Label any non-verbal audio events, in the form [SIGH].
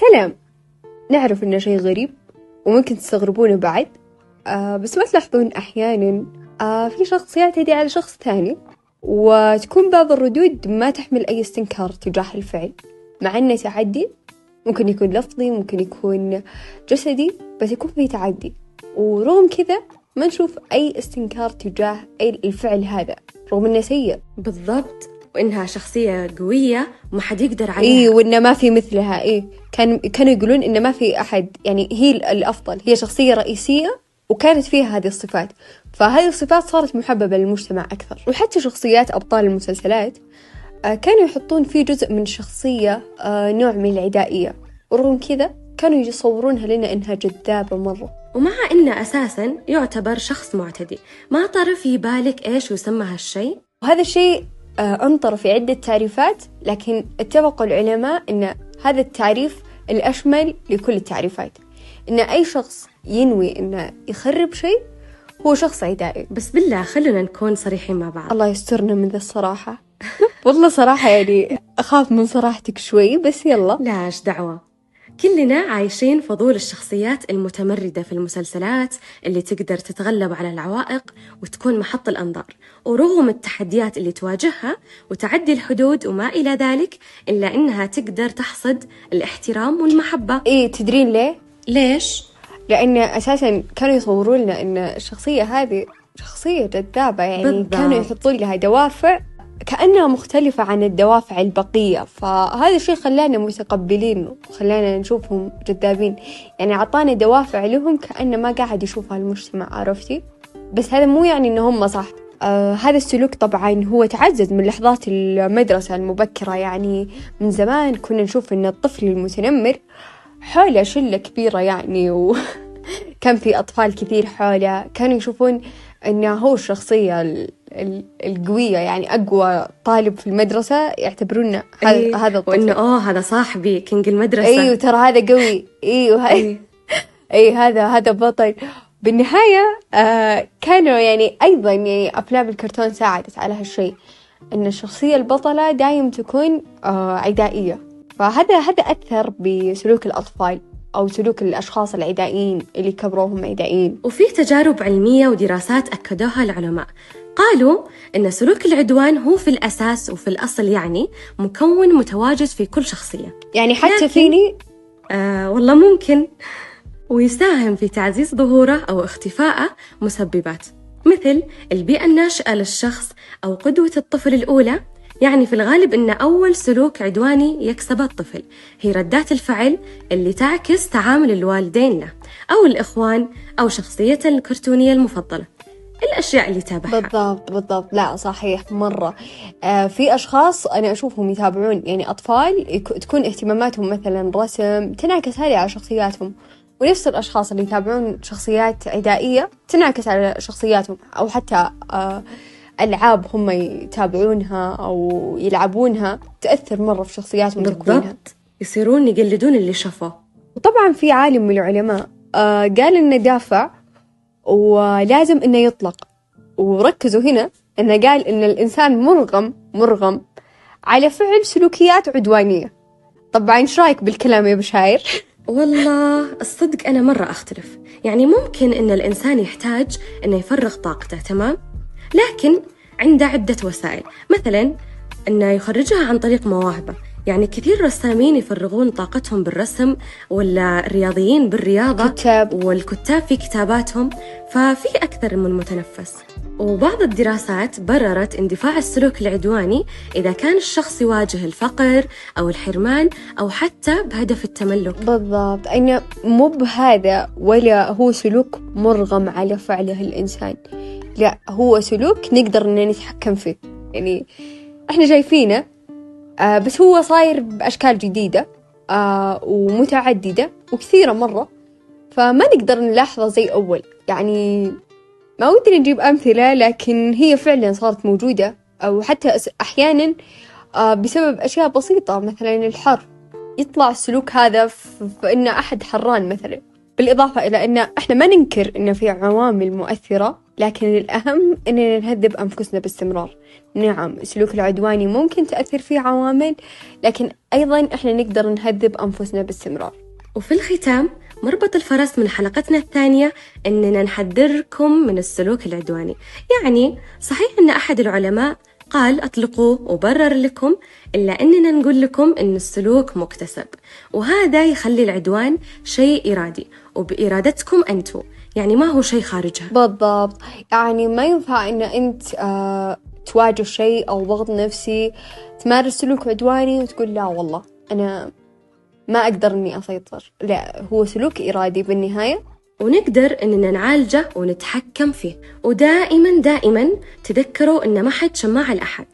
سلام. نعرف إنه شيء غريب وممكن تستغربونه بعد. آه بس ما تلاحظون أحيانا آه في شخص يعتدي على شخص ثاني وتكون بعض الردود ما تحمل أي استنكار تجاه الفعل. مع إنه تعدي. ممكن يكون لفظي ممكن يكون جسدي بس يكون فيه تعدي. ورغم كذا ما نشوف أي استنكار تجاه أي الفعل هذا رغم إنه سيء. بالضبط. وإنها شخصية قوية وما حد يقدر عليها. إيه وإنه ما في مثلها. إيه كان كانوا يقولون إنه ما في أحد. يعني هي الأفضل. هي شخصية رئيسية وكانت فيها هذه الصفات. فهذه الصفات صارت محببة للمجتمع أكثر. وحتى شخصيات أبطال المسلسلات آه، كانوا يحطون فيه جزء من الشخصية آه، نوع من العدائية. ورغم كذا كانوا يصورونها لنا إنها جذابة مرة. ومع إنه أساسا يعتبر شخص معتدي ما طرف في بالك إيش يسمى هالشيء؟ وهذا الشيء أنطر في عدة تعريفات لكن اتفقوا العلماء أن هذا التعريف الأشمل لكل التعريفات. أن أي شخص ينوي أنه يخرب شيء هو شخص عدائي. بس بالله خلونا نكون صريحين مع بعض. الله يسترنا من ذا الصراحة. والله صراحة يعني أخاف من صراحتك شوي بس يلا. لاش دعوة؟ كلنا عايشين فضول الشخصيات المتمردة في المسلسلات اللي تقدر تتغلب على العوائق وتكون محط الأنظار ورغم التحديات اللي تواجهها وتعدي الحدود وما إلى ذلك إلا إنها تقدر تحصد الاحترام والمحبة إيه تدرين ليه؟ ليش؟ لأن أساسا كانوا يصورون لنا أن الشخصية هذه شخصية جذابة يعني بالضبط. كانوا يحطون لها دوافع كأنها مختلفة عن الدوافع البقية. فهذا الشيء خلانا متقبلين وخلانا نشوفهم جذابين يعني عطانا دوافع لهم كأنه ما قاعد يشوفها المجتمع عرفتي؟ بس هذا مو يعني إنه هم صح. آه هذا السلوك طبعا هو تعزز من لحظات المدرسة المبكرة. يعني من زمان كنا نشوف إن الطفل المتنمر حوله شلة كبيرة يعني وكان [LAUGHS] في أطفال كثير حوله. كانوا يشوفون إنه هو الشخصية ال- ال- القوية يعني أقوى طالب في المدرسة يعتبرونه هذا أيه. هذا الطفل. وإنه أوه هذا صاحبي king المدرسة. أيوه ترى هذا قوي. أيوه هاي أيه. [LAUGHS] اي هذا هذا بطل. بالنهاية آه كانوا يعني أيضا يعني أفلام الكرتون ساعدت على هالشيء إن الشخصية البطلة دايم تكون آه عدائية. فهذا هذا أثر بسلوك الأطفال أو سلوك الأشخاص العدائيين اللي كبروهم عدائيين. وفي تجارب علمية ودراسات أكدوها العلماء. قالوا أن سلوك العدوان هو في الأساس وفي الأصل يعني مكون متواجد في كل شخصية. يعني حتى لكن- فيني؟ آه والله ممكن. ويساهم في تعزيز ظهوره أو اختفائه مسببات مثل البيئة الناشئة للشخص أو قدوة الطفل الأولى. يعني في الغالب أن أول سلوك عدواني يكسبه الطفل هي ردات الفعل اللي تعكس تعامل الوالدين له أو الإخوان أو شخصيته الكرتونية المفضلة. الأشياء اللي تابعها. بالضبط بالضبط. لا صحيح مرة. آه في أشخاص أنا أشوفهم يتابعون يعني أطفال يك- تكون اهتماماتهم مثلا رسم تنعكس هذه على شخصياتهم. ونفس الأشخاص اللي يتابعون شخصيات عدائية تنعكس على شخصياتهم. أو حتى آه ألعاب هم يتابعونها أو يلعبونها تأثر مرة في شخصياتهم بالضبط. يصيرون يقلدون اللي شافوه. وطبعا في عالم من العلماء آه قال إنه دافع ولازم إنه يطلق. وركزوا هنا إنه قال إن الإنسان مرغم مرغم على فعل سلوكيات عدوانية. طبعا إيش رأيك بالكلام يا بشاير؟ [LAUGHS] والله الصدق أنا مرة أختلف. يعني ممكن إن الإنسان يحتاج إنه يفرغ طاقته تمام؟ لكن عنده عدة وسائل. مثلا إنه يخرجها عن طريق مواهبه. يعني كثير رسامين يفرغون طاقتهم بالرسم ولا الرياضيين بالرياضة كتاب. والكتاب في كتاباتهم ففي أكثر من متنفس. وبعض الدراسات بررت اندفاع السلوك العدواني إذا كان الشخص يواجه الفقر أو الحرمان أو حتى بهدف التملك. بالضبط. أنا مو بهذا ولا هو سلوك مرغم على فعله الإنسان. لا هو سلوك نقدر إن نتحكم فيه. يعني إحنا شايفينه آه بس هو صاير بأشكال جديدة آه ومتعددة وكثيرة مرة. فما نقدر نلاحظه زي أول. يعني ما ودي نجيب أمثلة لكن هي فعلا صارت موجودة. أو حتى أحيانا آه بسبب أشياء بسيطة مثلا الحر. يطلع السلوك هذا ف- فإن أحد حران مثلا. بالإضافة إلى أن إحنا ما ننكر إن في عوامل مؤثرة. لكن الأهم إننا نهذب أنفسنا باستمرار. نعم السلوك العدواني ممكن تأثر فيه عوامل لكن أيضا إحنا نقدر نهذب أنفسنا باستمرار. وفي الختام مربط الفرس من حلقتنا الثانية أننا نحذركم من السلوك العدواني. يعني صحيح أن أحد العلماء قال أطلقوه وبرر لكم إلا أننا نقول لكم أن السلوك مكتسب. وهذا يخلي العدوان شيء إرادي وبإرادتكم أنتم. يعني ما هو شيء خارجها. بالضبط. يعني ما ينفع أن أنت آه تواجه شيء أو ضغط نفسي تمارس سلوك عدواني وتقول لا والله أنا ما أقدر إني أسيطر. لا هو سلوك إرادي بالنهاية. ونقدر إننا نعالجه ونتحكم فيه. ودائما دائما تذكروا إن ما حد شماع الأحد